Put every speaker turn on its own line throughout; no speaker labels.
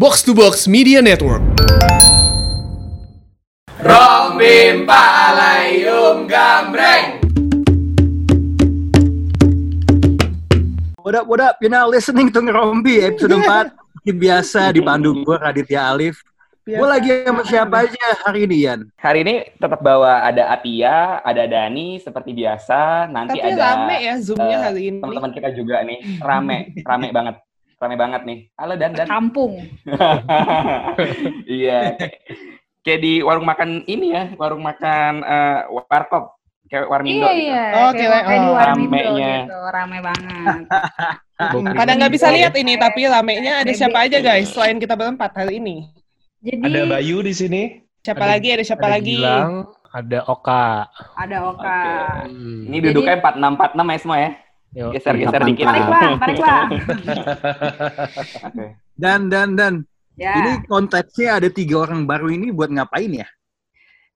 Box to Box Media Network.
Rombim Palayum Gambreng.
What up, what up? You're now listening to Ngerombi episode 4. Seperti biasa di Bandung gue Raditya Alif. Gue lagi sama siapa aja hari ini, Yan?
Hari ini tetap bawa ada Atia, ada Dani seperti biasa. Nanti
Tapi
ada
rame ya Zoom-nya
eh,
hari ini.
teman-teman kita juga nih. Rame, rame banget. Rame banget nih. Halo Dan Dan.
kampung.
Iya. kayak- Kayak di warung makan ini ya, warung makan eh, warkop. Kayak Warmindo
Iya
gitu.
iya.
Oh,
kayak
kayak,
kayak di
oh,
Warmindo
ramenya.
gitu, rame banget.
Pada nggak bisa lihat ini, tapi ramenya ada siapa aja guys selain kita berempat hari ini.
Jadi
Ada Bayu di sini.
Siapa
Ada-
lagi? Ada siapa
ada
lagi?
Gilang, ada Oka.
ada Oka.
Hmm.
Ini duduknya 4646 ya semua ya.
Yo,
Geser-geser dikit.
Tarik bang, tarik bang.
Oke.
Dan, dan, dan.
Ya.
Ini konteksnya ada tiga orang baru ini buat ngapain ya?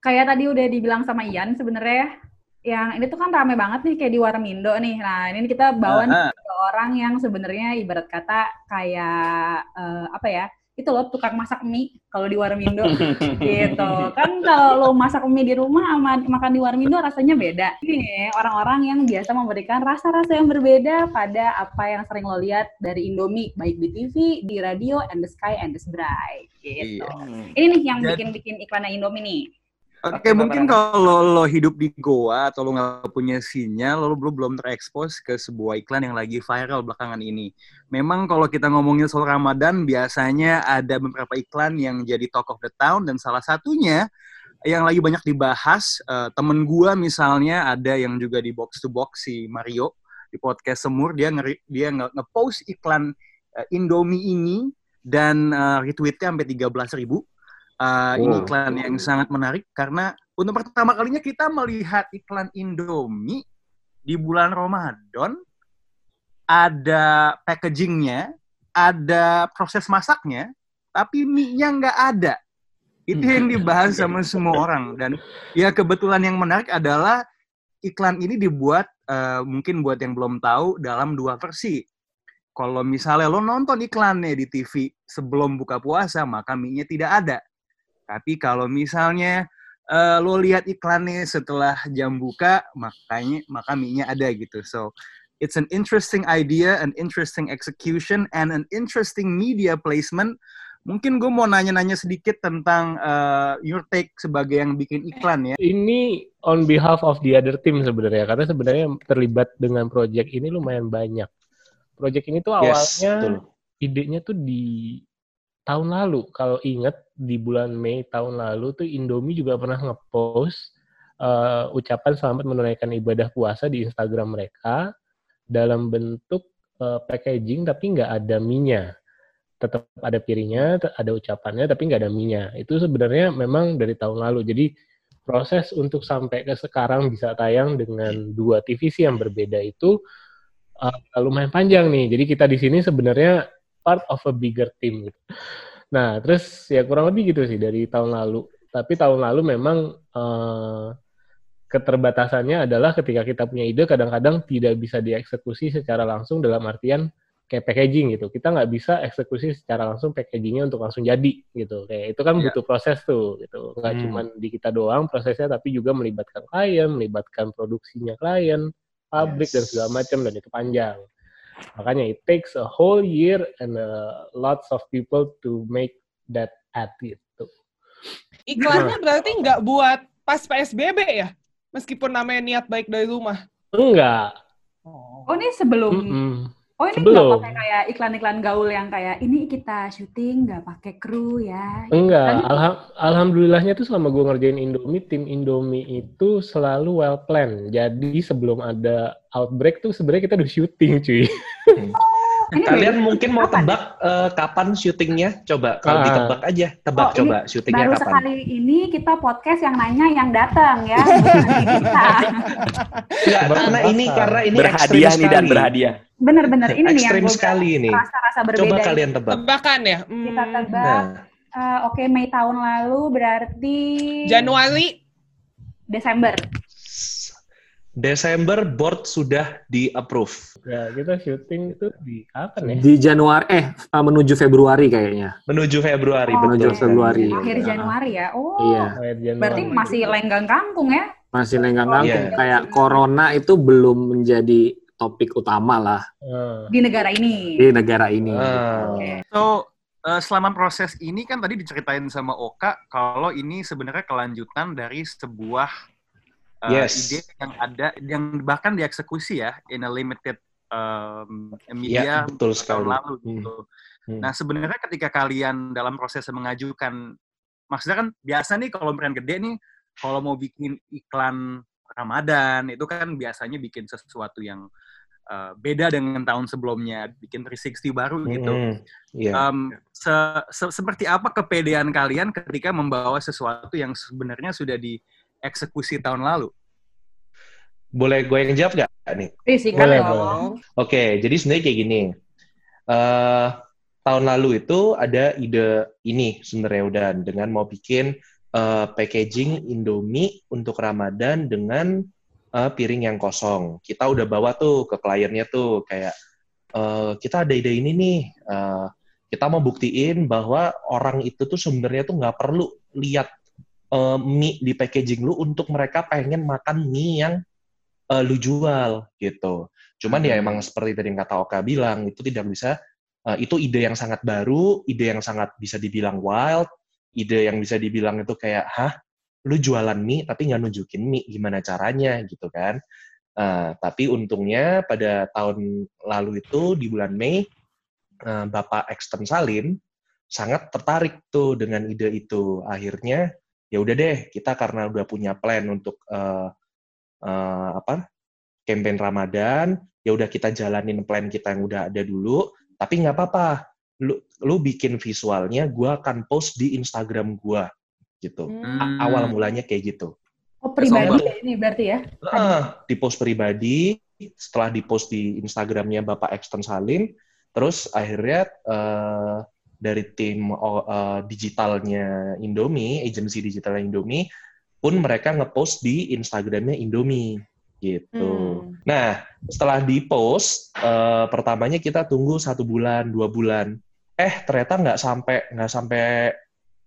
kayak tadi udah dibilang sama Ian sebenarnya yang ini tuh kan rame banget nih kayak di Warmindo nih. Nah, ini kita bawa nih
Ah, ah.
tiga orang yang sebenarnya ibarat kata kayak eh, apa ya? Itu loh tukang masak mie kalau di Warmindo gitu. Kan kalau lo masak mie di rumah sama makan di Warmindo rasanya beda. Ini orang-orang yang biasa memberikan rasa-rasa yang berbeda pada apa yang sering lo lihat dari Indomie baik di TV, di radio, and the sky and the bright gitu.
Iya.
Ini nih yang bikin-bikin iklannya Indomie nih.
Oke, mungkin kalau lo hidup di Goa atau lo nggak punya sinyal, lo belum belum terekspos ke sebuah iklan yang lagi viral belakangan ini. Memang kalau kita ngomongin soal Ramadan, biasanya ada beberapa iklan yang jadi talk of the town dan salah satunya yang lagi banyak dibahas, eh, temen gua misalnya ada yang juga di box to box si Mario di podcast Semur dia ngeri, dia nge- nge-post iklan eh, Indomie ini dan eh, retweetnya sampai 13.000 ribu. Uh, Ini
Wow.
iklan yang sangat menarik karena untuk pertama kalinya kita melihat iklan Indomie di bulan Ramadan ada packagingnya, ada proses masaknya, tapi mie-nya nggak ada. Itu yang dibahas sama semua orang dan ya kebetulan yang menarik adalah iklan ini dibuat eh, mungkin buat yang belum tahu dalam dua versi. Kalau misalnya lo nonton iklannya di TV sebelum buka puasa, maka mie-nya tidak ada. Tapi kalau misalnya eh, lo lihat iklannya setelah jam buka, makanya maka mie-nya ada gitu. So it's an interesting idea, an interesting execution, and an interesting media placement. Mungkin gue mau nanya-nanya sedikit tentang eh, your take sebagai yang bikin iklan ya.
Ini on behalf of the other team sebenarnya, karena sebenarnya terlibat dengan project ini lumayan banyak. Project ini tuh Yes, awalnya betul. idenya tuh di tahun lalu. Kalau inget di bulan Mei tahun lalu tuh Indomie juga pernah ngepost eh, ucapan selamat menunaikan ibadah puasa di Instagram mereka dalam bentuk eh, packaging tapi nggak ada minyak. Tetap ada piringnya, ada ucapannya tapi nggak ada minyak. Itu sebenarnya memang dari tahun lalu. Jadi proses untuk sampai ke sekarang bisa tayang dengan dua TVC yang berbeda itu uh, lumayan panjang nih. Jadi kita di sini sebenarnya part of a bigger team gitu. Nah, terus ya kurang lebih gitu sih dari tahun lalu. Tapi tahun lalu memang uh, keterbatasannya adalah ketika kita punya ide kadang-kadang tidak bisa dieksekusi secara langsung dalam artian kayak packaging gitu. Kita nggak bisa eksekusi secara langsung packagingnya untuk langsung jadi gitu. Kayak itu kan
Iya.
butuh proses tuh gitu. Nggak
Hmm.
cuma di kita doang prosesnya tapi juga melibatkan klien, melibatkan produksinya klien, pabrik dan segala macam dan itu panjang. Makanya it takes a whole year and uh, lots of people to make that ad gitu.
Iklannya berarti nggak buat pas PSBB ya? Meskipun namanya niat baik dari rumah.
Enggak.
Oh ini sebelum
Mm-mm.
Oh ini
Sebelum.
nggak pakai kayak iklan-iklan gaul yang kayak ini kita syuting nggak pakai kru ya.
Enggak,
Tadi-
alham- alhamdulillahnya tuh selama gue ngerjain Indomie, tim Indomie itu selalu well planned. Jadi sebelum ada outbreak tuh sebenarnya kita udah syuting, cuy.
Ini
Kalian
baru-
mungkin mau
kapan?
tebak eh, kapan syutingnya? Coba kalau
Ah.
ditebak aja, tebak
Oh,
coba syutingnya
Baru
kapan.
sekali ini kita podcast yang nanya yang datang ya.
Tebak
karena ini karena ini
berhadiah nih dan berhadiah.
Bener-bener ini nih yang
sekali ini.
rasa-rasa berbeda.
Coba kalian tebak.
Tebakan ya? Hmm.
Kita tebak.
Nah,
eh, Oke Mei tahun lalu berarti
Januari
Desember.
Desember board sudah di approve.
Ya, kita syuting itu di kapan ya?
Di Januari eh uh, menuju Februari kayaknya.
Menuju Februari,
Oh,
Menuju
betul.
Februari.
Akhir
Ya.
Januari ya. Oh.
Iya,
Januari.
Berarti masih lenggang kangkung ya?
masih lenggang kangkung.
Iya.
Kayak corona itu belum menjadi topik utama lah
Ah.
Di negara ini.
di negara ini.
Ah.
So, eh, selama proses ini kan tadi diceritain sama Oka kalau ini sebenarnya kelanjutan dari sebuah eh,
Yes.
ide yang ada yang bahkan dieksekusi ya in a limited um,
Iya,
media
betul
tahun
sekali.
lalu
Hmm.
gitu.
Hmm.
Nah, sebenarnya ketika kalian dalam proses mengajukan maksudnya kan biasa nih kalau brand gede nih kalau mau bikin iklan Ramadan itu kan biasanya bikin sesuatu yang eh, beda dengan tahun sebelumnya, bikin 360 baru gitu.
Mm-mm. Iya.
Um, se- se- seperti apa kepedean kalian ketika membawa sesuatu yang sebenarnya sudah dieksekusi tahun lalu?
Boleh gue yang jawab nggak nih?
Risikan
Boleh,
dong.
Oke, jadi sebenarnya kayak gini. eh tahun lalu itu ada ide ini sebenarnya udah dengan mau bikin eh, packaging Indomie untuk Ramadan dengan eh, piring yang kosong. Kita udah bawa tuh ke kliennya tuh kayak eh, kita ada ide ini nih. eh, kita mau buktiin bahwa orang itu tuh sebenarnya tuh nggak perlu lihat eh, mie di packaging lu untuk mereka pengen makan mie yang eh, lu jual gitu. Cuman ya emang seperti tadi yang kata Oka bilang, itu tidak bisa, eh, itu ide yang sangat baru, ide yang sangat bisa dibilang wild, ide yang bisa dibilang itu kayak, hah, lu jualan mie tapi nggak nunjukin mie, gimana caranya gitu kan. Eh, tapi untungnya pada tahun lalu itu, di bulan Mei, eh, Bapak Eksten Salim sangat tertarik tuh dengan ide itu. Akhirnya, ya udah deh, kita karena udah punya plan untuk eh, eh, apa campaign Ramadan, ya udah kita jalanin plan kita yang udah ada dulu, tapi nggak apa-apa. Lu, lu bikin visualnya, gua akan post di Instagram gua gitu.
Hmm.
Awal mulanya kayak gitu.
Oh, pribadi ya ini berarti ya?
Heeh, di post pribadi, setelah di post di Instagramnya Bapak Eksten Salim, terus akhirnya eh, dari tim eh, digitalnya Indomie, agensi digitalnya Indomie, pun mereka ngepost di Instagramnya Indomie gitu.
Hmm.
Nah, setelah di post, eh, pertamanya kita tunggu satu bulan, dua bulan. Eh, ternyata nggak sampai nggak sampai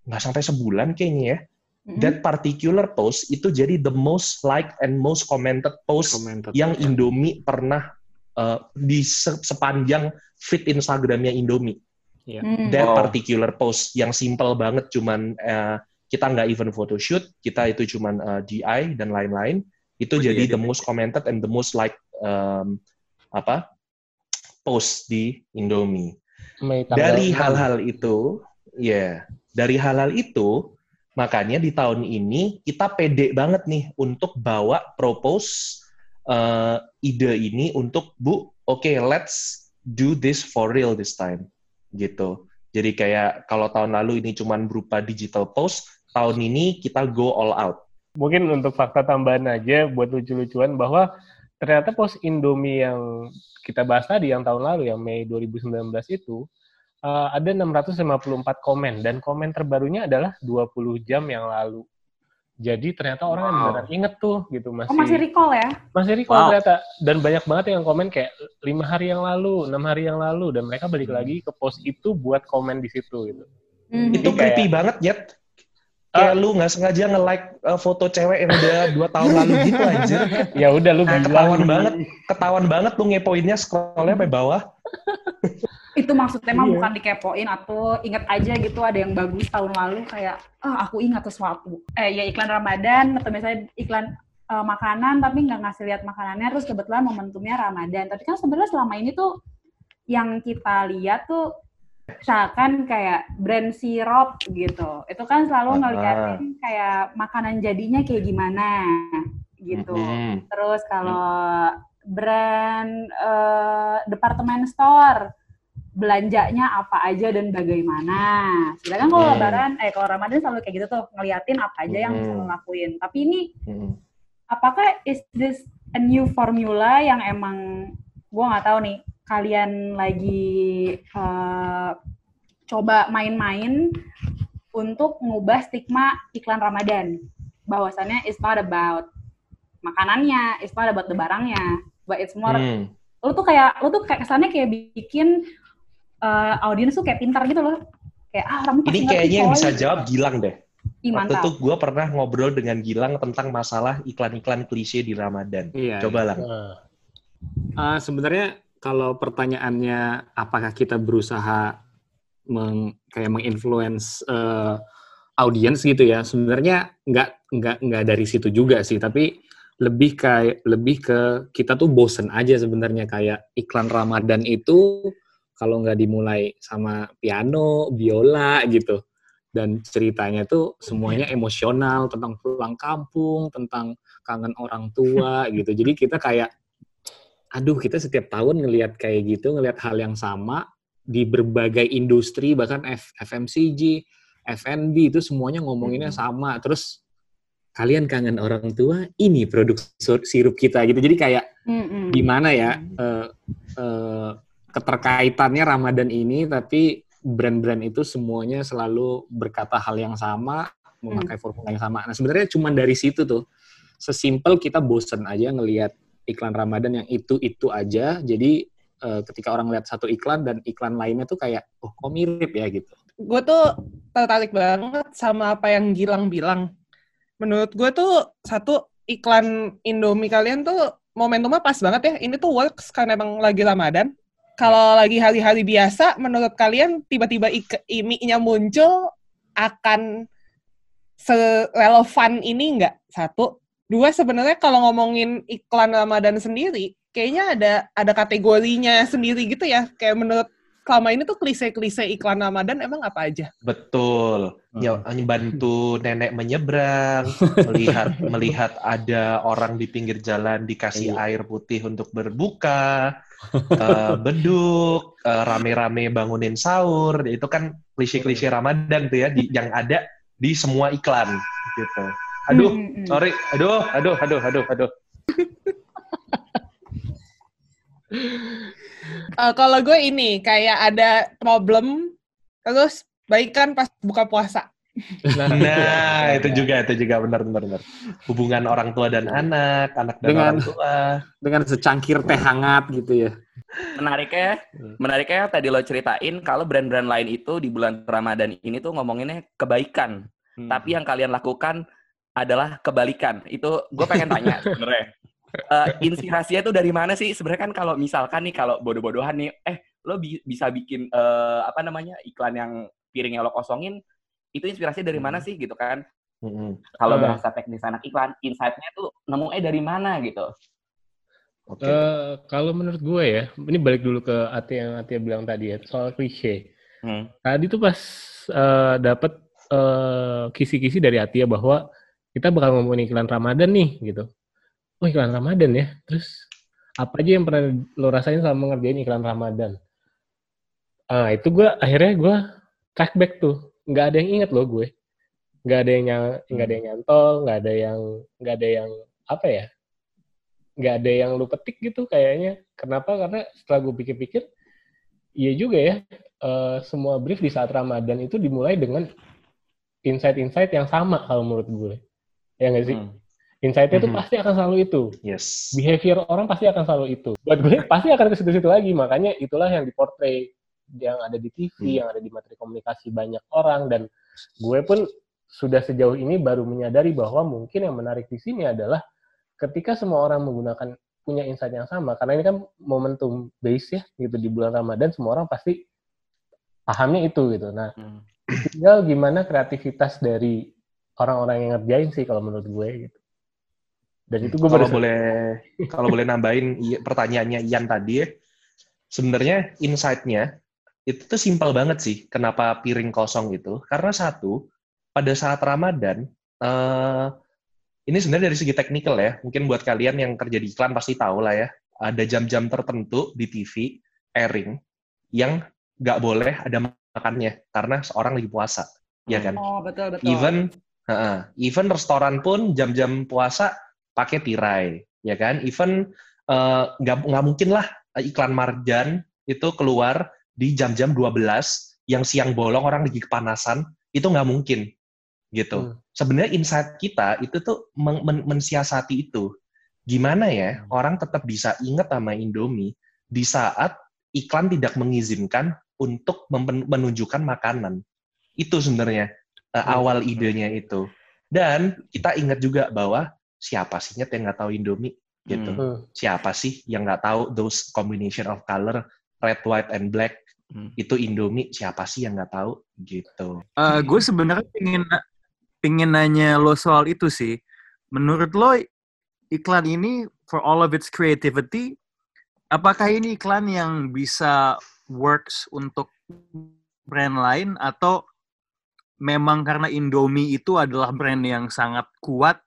nggak sampai sebulan kayaknya ya.
Mm-mm.
That particular post itu jadi the most liked and most commented post
Commented.
yang Indomie pernah eh, di se- sepanjang feed Instagramnya Indomie.
Hmm.
That
Oh.
particular post yang simple banget, cuman eh, kita nggak even photoshoot, kita itu cuman eh, DI dan lain-lain. Itu
Oh,
jadi
iya,
the most commented and the most liked um, apa post di Indomie.
Mei
Dari
6.
hal-hal itu, ya, dari hal-hal itu, makanya di tahun ini kita pede banget nih untuk bawa propose eh, ide ini untuk Bu, oke, let's do this for real this time, gitu. Jadi kayak kalau tahun lalu ini cuman berupa digital post, tahun ini kita go all out.
Mungkin untuk fakta tambahan aja buat lucu-lucuan bahwa ternyata pos Indomie yang kita bahas tadi yang tahun lalu yang Mei 2019 itu eh, ada 654 komen dan komen terbarunya adalah 20 jam yang lalu. Jadi ternyata orang yang
Wow.
beneran inget tuh gitu masih
Oh, masih recall ya?
masih recall
Wow.
ternyata dan banyak banget yang komen kayak lima hari yang lalu, enam hari yang lalu dan mereka balik lagi ke post itu buat komen di situ gitu.
Hmm.
Itu
Jadi
creepy
kayak-
banget, Jet. Kayak lu nggak sengaja nge-like uh, foto cewek yang udah dua tahun lalu gitu anjir.
Ya udah lu
Nah,
bilang
ketahuan banget. Ketahuan banget tuh ngepoinnya scrollnya sampai bawah.
itu maksudnya mah
Iya.
bukan dikepoin atau inget aja gitu ada yang bagus tahun lalu kayak ah aku ingat sesuatu. Eh ya iklan Ramadan atau misalnya iklan eh, makanan tapi nggak ngasih lihat makanannya terus kebetulan momentumnya Ramadan. Tapi kan sebenarnya selama ini tuh yang kita lihat tuh misalkan kayak brand sirup gitu. Itu kan selalu ngeliatin kayak makanan jadinya kayak gimana gitu. Terus kalau brand eh, departemen store belanjanya apa aja dan bagaimana. Sedangkan kalau
Hmm.
lebaran eh kalau Ramadan selalu kayak gitu tuh ngeliatin apa aja yang bisa
Hmm.
lo lakuin. Tapi ini
Mhm.
apakah is this a new formula yang emang gua nggak tahu nih kalian lagi eh, coba main-main untuk ngubah stigma iklan Ramadan bahwasannya it's not about makanannya, it's not about the barangnya, but it's more
Hmm.
lo tuh kayak lo tuh kayak kesannya kayak bikin uh, audiens tuh kayak pintar gitu loh. Kayak ah orang
Ini kayaknya yang bisa jawab Gilang deh.
Ih,
Waktu
mantap.
itu gue pernah ngobrol dengan Gilang tentang masalah iklan-iklan klise di Ramadan.
Iya.
Coba lah.
Nah,
Uh, sebenarnya kalau pertanyaannya apakah kita berusaha meng, kayak menginfluence uh, audiens gitu ya, sebenarnya nggak nggak nggak dari situ juga sih, tapi lebih kayak lebih ke kita tuh bosen aja sebenarnya kayak iklan Ramadan itu kalau nggak dimulai sama piano, biola gitu. Dan ceritanya tuh semuanya emosional tentang pulang kampung, tentang kangen orang tua gitu. Jadi kita kayak aduh kita setiap tahun ngelihat kayak gitu, ngelihat hal yang sama di berbagai industri bahkan F- FMCG, F&B itu semuanya ngomonginnya sama. Terus kalian kangen orang tua, ini produk sirup kita gitu. Jadi kayak
Mm-mm.
gimana ya eh, eh, keterkaitannya Ramadan ini tapi brand-brand itu semuanya selalu berkata hal yang sama memakai formula yang sama nah sebenarnya cuma dari situ tuh sesimpel kita bosen aja ngelihat iklan Ramadan yang itu itu aja jadi eh, ketika orang lihat satu iklan dan iklan lainnya tuh kayak oh kok mirip ya gitu
gue tuh tertarik banget sama apa yang Gilang bilang. Menurut gue tuh satu iklan Indomie kalian tuh momentumnya pas banget ya. Ini tuh works karena emang lagi Ramadan. Kalau lagi hari-hari biasa, menurut kalian tiba-tiba ik- mie-nya muncul akan serelevan ini nggak? Satu. Dua, sebenarnya kalau ngomongin iklan Ramadan sendiri, kayaknya ada ada kategorinya sendiri gitu ya. Kayak menurut selama ini tuh klise-klise iklan Ramadan emang apa aja?
Betul. Ya, bantu nenek menyeberang, melihat melihat ada orang di pinggir jalan dikasih
Iya.
air putih untuk berbuka, eh, beduk, eh, rame-rame bangunin sahur. Itu kan klise-klise Ramadan tuh ya di- yang ada di semua iklan gitu. Aduh,
Mm-mm.
sorry. Aduh, aduh, aduh, aduh, aduh.
Eh, kalau gue ini kayak ada problem, terus baikan pas buka puasa.
Nah, itu juga, itu juga benar, benar, benar. Hubungan orang tua dan anak, anak dan
Dengan-
orang tua.
dengan secangkir teh hangat gitu ya
Menariknya, menariknya tadi lo ceritain kalau brand-brand lain itu di bulan Ramadan ini tuh ngomonginnya kebaikan.
Hmm.
Tapi yang kalian lakukan adalah kebalikan. Itu gue pengen tanya sebenarnya. Eh, inspirasinya tuh dari mana sih? Sebenarnya kan kalau misalkan nih kalau bodoh-bodohan nih, eh lo bi- bisa bikin eh, apa namanya iklan yang piringnya lo kosongin, itu inspirasinya dari mana sih gitu kan?
Mm-mm.
Kalau
Hmm.
bahasa teknis anak iklan, insight-nya tuh nemunya dari mana gitu?
Oke.
eh, kalau menurut gue ya, ini balik dulu ke Atia yang Atia bilang tadi ya, soal klise.
Hmm.
Tadi tuh pas eh, dapet eh, kisi-kisi dari Atia bahwa kita bakal ngomongin iklan Ramadan nih, gitu. Oh iklan Ramadan ya, terus apa aja yang pernah lo rasain sama ngerjain iklan Ramadan? Ah itu gue akhirnya gue track back tuh, nggak ada yang inget loh gue, nggak ada yang nggak ada yang nyantol, nggak ada yang nggak ada yang apa ya, nggak ada yang lu petik gitu kayaknya. Kenapa? Karena setelah gue pikir-pikir, iya juga ya, eh, semua brief di saat Ramadan itu dimulai dengan insight-insight yang sama kalau menurut gue. Ya nggak sih?
Hmm.
Insight-nya itu
Mhm.
pasti akan selalu itu.
Yes.
Behavior orang pasti akan selalu itu. Buat gue pasti akan ke situ-situ lagi. Makanya itulah yang diportray yang ada di TV,
Hmm.
yang ada di materi komunikasi banyak orang dan gue pun sudah sejauh ini baru menyadari bahwa mungkin yang menarik di sini adalah ketika semua orang menggunakan punya insight yang sama karena ini kan momentum base ya gitu di bulan Ramadan semua orang pasti pahamnya itu gitu. Nah,
Hmm.
tinggal gimana kreativitas dari orang-orang yang ngerjain sih kalau menurut gue gitu. Dan itu gue
kalau boleh kalau boleh nambahin pertanyaannya Ian tadi ya, sebenarnya insight-nya itu tuh simpel banget sih. Kenapa piring kosong itu? Karena satu, pada saat Ramadan, eh, ini sebenarnya dari segi teknikal ya. Mungkin buat kalian yang kerja di iklan pasti tahu lah ya. Ada jam-jam tertentu di TV airing yang nggak boleh ada makannya karena seorang lagi puasa, ya kan?
Oh, betul betul.
Even heeh, even restoran pun jam-jam puasa pakai tirai, ya kan? Even eh, nggak nggak mungkin lah iklan marjan itu keluar di jam-jam 12 yang siang bolong orang lagi kepanasan, itu nggak mungkin gitu.
Hmm.
Sebenarnya insight kita itu tuh men- men- mensiasati itu. Gimana ya orang tetap bisa ingat sama Indomie di saat iklan tidak mengizinkan untuk menunjukkan makanan. Itu sebenarnya uh, awal idenya itu. Dan kita ingat juga bahwa siapa sih Nyet, yang nggak tahu Indomie gitu.
Hmm.
Siapa sih yang nggak tahu those combination of color red, white, and black
Hmm.
itu Indomie? Siapa sih yang nggak tahu gitu?
Eh, gue sebenarnya pengen pengen nanya lo soal itu sih. Menurut lo iklan ini for all of its creativity, apakah ini iklan yang bisa works untuk brand lain atau memang karena Indomie itu adalah brand yang sangat kuat,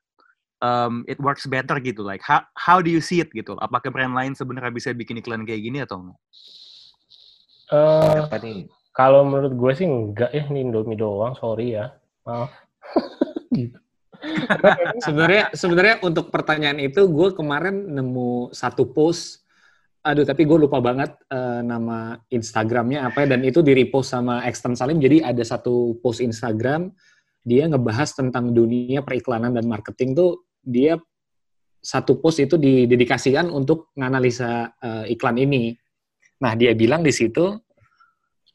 um, it works better gitu. Like how how do you see it gitu? Apakah brand lain sebenarnya bisa bikin iklan kayak gini atau enggak?
Eh,
Apa nih?
kalau menurut gue sih enggak ya, ini Indomie doang, sorry ya. Maaf. gitu.
sebenarnya sebenarnya untuk pertanyaan itu gue kemarin nemu satu post aduh tapi gue lupa banget eh, nama Instagramnya apa ya dan itu di repost sama Extern Salim jadi ada satu post Instagram dia ngebahas tentang dunia periklanan dan marketing tuh dia satu post itu didedikasikan untuk menganalisa eh, iklan ini nah dia bilang di situ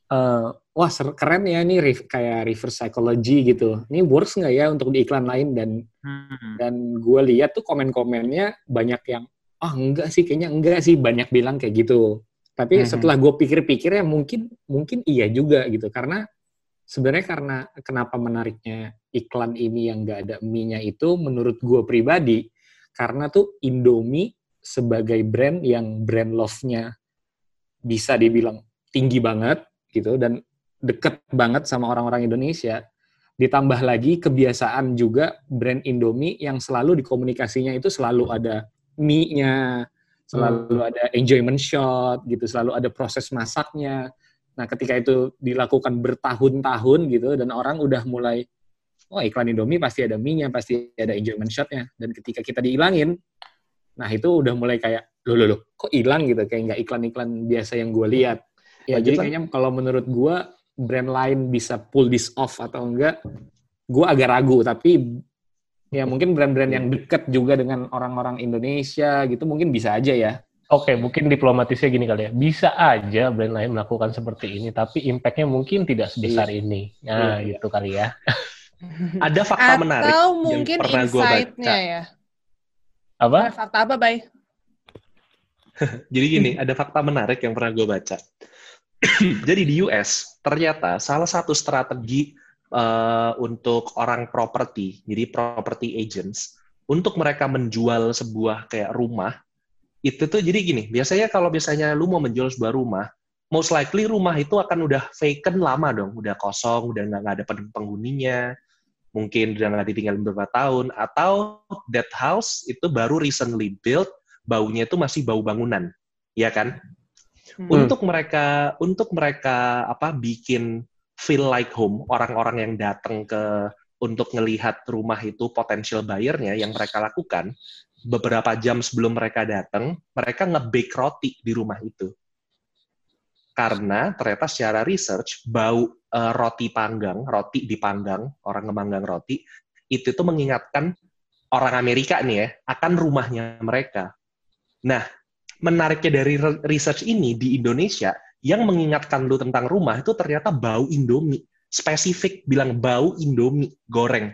eh, wah keren ya ini re- kayak reverse psychology gitu. Ini works nggak ya untuk di iklan lain? Dan
Hmm.
dan gue lihat tuh komen-komennya banyak yang ah enggak sih kayaknya enggak sih. Banyak bilang kayak gitu. Tapi
Mhm.
setelah gue pikir-pikir ya mungkin mungkin iya juga gitu. Karena sebenarnya karena kenapa menariknya iklan ini yang enggak ada mie-nya itu menurut gue pribadi karena tuh Indomie sebagai brand yang brand love-nya bisa dibilang tinggi banget gitu dan deket banget sama orang-orang Indonesia. Ditambah lagi kebiasaan juga brand Indomie yang selalu dikomunikasinya itu selalu ada mie-nya, selalu ada enjoyment shot gitu, selalu ada proses masaknya. Nah, ketika itu dilakukan bertahun-tahun gitu dan orang udah mulai oh iklan Indomie pasti ada mie-nya, pasti ada enjoyment shot-nya. Dan ketika kita dihilangin nah itu udah mulai kayak loh loh loh kok hilang gitu kayak nggak iklan-iklan biasa yang gue lihat. Ya, jadi kayaknya kalau menurut gue brand lain bisa pull this off atau enggak, gue agak ragu. Tapi ya mungkin brand-brand yang deket juga dengan orang-orang Indonesia gitu mungkin bisa aja ya.
Oke, mungkin diplomatisnya gini kali ya. Bisa aja brand lain melakukan seperti ini, tapi impact-nya mungkin tidak sebesar ini. Nah,
Iya.
gitu kali ya.
Ada fakta menarik
Atau
yang
mungkin
pernah gue
insight-nya
baca.
ya.
Apa?
Fakta apa, Bay?
Jadi gini, ada fakta menarik yang pernah gue baca. Jadi di US ternyata salah satu strategi eh, untuk orang properti, jadi property agents, untuk mereka menjual sebuah kayak rumah, itu tuh jadi gini, biasanya kalau misalnya lu mau menjual sebuah rumah, most likely rumah itu akan udah vacant lama dong, udah kosong, udah nggak ada pen- penghuninya, mungkin udah nggak ditinggal beberapa tahun, atau that house itu baru recently built, baunya itu masih bau bangunan, ya kan?
Hmm.
Untuk mereka, untuk mereka apa bikin feel like home, orang-orang yang datang ke untuk ngelihat rumah itu potensial buyer-nya yang mereka lakukan beberapa jam sebelum mereka datang, mereka nge-bake roti di rumah itu. Karena ternyata secara research bau eh, roti panggang, roti dipanggang, orang ngemanggang roti, itu tuh mengingatkan orang Amerika nih ya akan rumahnya mereka. Nah, menariknya dari re- research ini di Indonesia yang mengingatkan lu tentang rumah itu ternyata bau Indomie. Spesifik bilang bau Indomie goreng.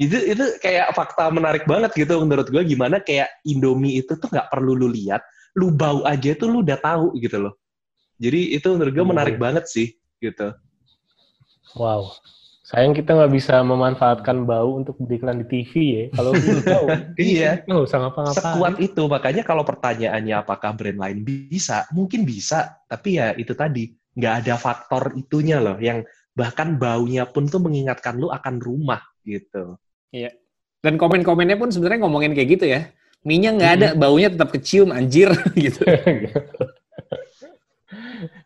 Itu itu kayak fakta menarik banget gitu menurut gue gimana kayak Indomie itu tuh nggak perlu lu lihat, lu bau aja tuh lu udah tahu gitu loh. Jadi itu menurut gue menarik banget sih gitu.
Wow. Sayang kita nggak bisa memanfaatkan bau untuk beriklan di TV ya. Kalau tahu,
Iya.
nggak usah ngapa-ngapain.
Sekuat itu makanya kalau pertanyaannya apakah brand lain bisa, mungkin bisa, tapi ya itu tadi nggak ada faktor itunya loh yang bahkan baunya pun tuh mengingatkan lu akan rumah gitu.
Dan komen-komennya pun sebenarnya ngomongin kayak gitu ya. Mie-nya nggak ada, baunya tetap kecium anjir gitu.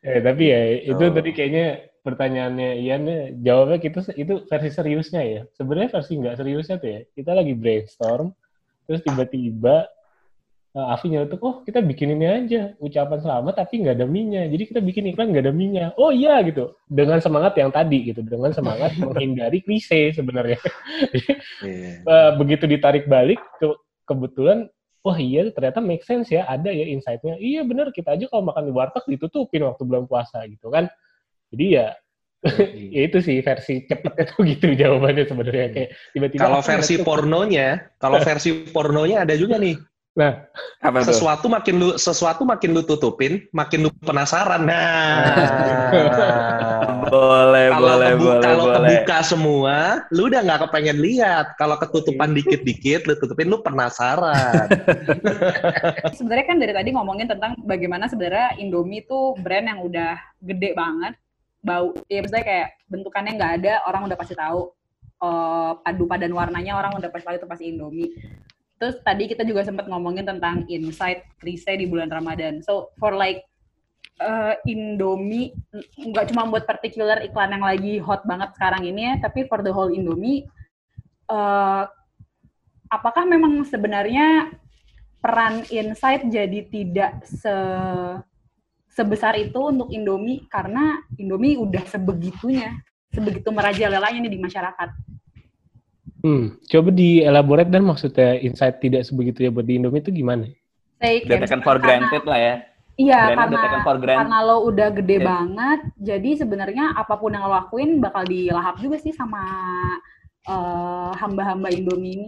eh, tapi ya itu
Oh.
tadi kayaknya pertanyaannya Ian ya, jawabnya kita itu versi seriusnya ya. Sebenarnya versi nggak seriusnya tuh ya. Kita lagi brainstorm, terus tiba-tiba uh, Afi nyeletuk, oh kita bikin ini aja ucapan selamat tapi nggak ada minyak. Jadi kita bikin iklan nggak ada minyak. Oh iya gitu. Dengan semangat yang tadi gitu, dengan semangat menghindari klise sebenarnya.
Iya.
Eh, begitu ditarik balik ke- kebetulan wah iya ternyata make sense ya ada ya insight-nya iya bener kita aja kalau makan di warteg ditutupin waktu bulan puasa gitu kan jadi ya ya itu sih versi cepetnya tuh gitu jawabannya sebenarnya kayak tiba-tiba
Kalau versi
gitu.
pornonya, kalau versi pornonya ada juga nih.
nah
Apa tuh?
Sesuatu makin lu sesuatu makin lu tutupin, makin lu penasaran. Nah.
boleh,
kalau
boleh,
kebu-
boleh,
kalau
boleh.
kebuka semua, lu udah nggak kepengen lihat. Kalau ketutupan dikit-dikit, lu tutupin, lu penasaran.
sebenarnya kan dari tadi ngomongin tentang bagaimana sebenarnya Indomie itu brand yang udah gede banget bau ya misalnya kayak bentukannya nggak ada orang udah pasti tahu. Eh, padu padan warnanya orang udah pasti tahu itu pasti Indomie. Terus tadi kita juga sempat ngomongin tentang insight krisis di bulan Ramadan. So for like eh, Indomie nggak cuma buat particular iklan yang lagi hot banget sekarang ini ya tapi for the whole Indomie eh, apakah memang sebenarnya peran insight jadi tidak se sebesar itu untuk Indomie karena Indomie udah sebegitunya, sebegitu merajalelanya nih di masyarakat.
hmm, coba dielaborate dan maksudnya insight tidak sebegitu ya buat di Indomie itu gimana
Say,
Udah taken for
karena-
granted lah ya.
Iya, karena
udah for granted.
karena lo udah gede
Iya.
banget, jadi sebenarnya apa pun yang lo lakuin bakal dilahap juga sih sama eh, hamba-hamba Indomie ini.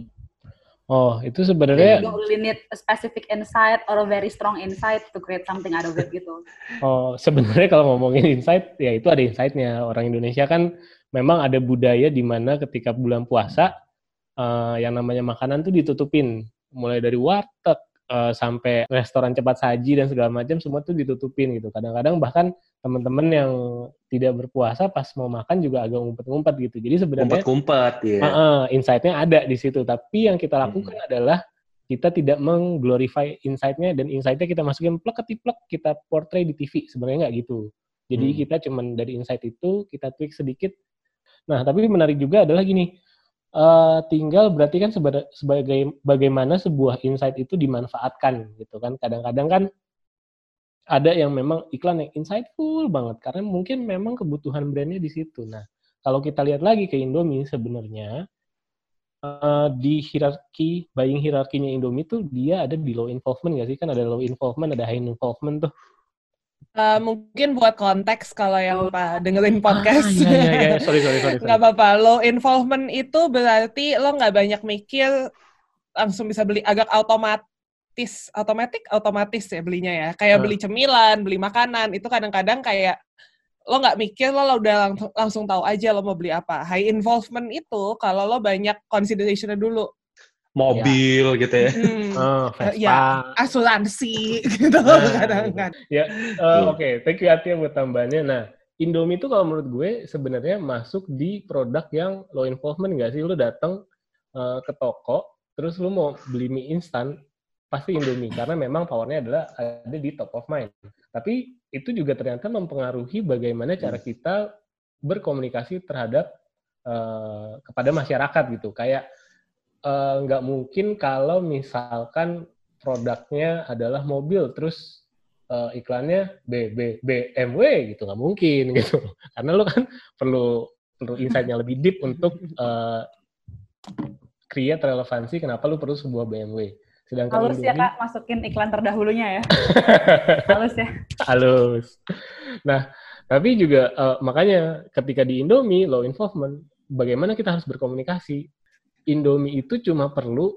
Oh itu
You
sebenarnya
don't really need a specific insight or a very strong insight to create something out of it gitu.
Oh, sebenarnya kalau ngomongin insight, ya itu ada insight-nya. Orang Indonesia kan memang ada budaya di mana ketika bulan puasa, eh, yang namanya makanan tuh ditutupin. Mulai dari warteg, eh, sampai restoran cepat saji dan segala macam, semua tuh ditutupin gitu. Kadang-kadang bahkan teman-teman yang tidak berpuasa pas mau makan juga agak ngumpet-ngumpet gitu. Jadi sebenarnya
Kumpet-kumpet, ya.
Heeh, insight-nya ada di situ. Tapi yang kita lakukan adalah kita tidak mengglorify insight-nya dan insight-nya kita masukin plek ketiplek, kita portray di TV. Sebenarnya nggak gitu. Jadi
Hmm.
kita cuman dari insight itu kita tweak sedikit. Nah, tapi menarik juga adalah gini. Eh, tinggal berarti kan seba- sebagai bagaimana sebuah insight itu dimanfaatkan gitu kan. Kadang-kadang kan ada yang memang iklan yang insightful banget karena mungkin memang kebutuhan brandnya di situ. Nah, kalau kita lihat lagi ke Indomie sebenarnya eh, di hierarki buying hierarkinya Indomie tuh dia ada di low involvement nggak sih kan ada low involvement ada high involvement tuh
Eh, mungkin buat konteks kalau yang Pak dengerin podcast.
Ah, iya, iya, iya. Sorry, sorry, sorry, sorry.
Nggak apa-apa. Low involvement itu berarti lo nggak banyak mikir, langsung bisa beli agak otomatis, otomatis, otomatis ya belinya ya. Kayak
Ah.
beli cemilan, beli makanan, itu kadang-kadang kayak lo nggak mikir, lo udah langsung, langsung tahu aja lo mau beli apa. High involvement itu kalau lo banyak consideration dulu.
Mobil gitu ya.
Hmm,
Oh,
eh,
Vespa.
ya, asuransi gitu
Nah,
kadang-kadang.
Ya, eh, oke, thank you Atia buat tambahannya. Nah, Indomie itu kalau menurut gue sebenarnya masuk di produk yang low involvement nggak sih? Lu datang eh, ke toko, terus lu mau beli mie instan, pasti Indomie karena memang powernya adalah ada di top of mind. Tapi itu juga ternyata mempengaruhi bagaimana cara kita berkomunikasi terhadap eh, kepada masyarakat gitu. Kayak eh, nggak mungkin kalau misalkan produknya adalah mobil, terus eh, iklannya B, B, BMW gitu nggak mungkin gitu karena lo kan perlu perlu insight yang lebih deep untuk eh, create relevansi kenapa lo perlu sebuah BMW sedangkan
Halus ya
Indomie
kak, masukin iklan terdahulunya ya. Halus ya.
halus nah tapi juga eh, makanya ketika di Indomie low involvement bagaimana kita harus berkomunikasi Indomie itu cuma perlu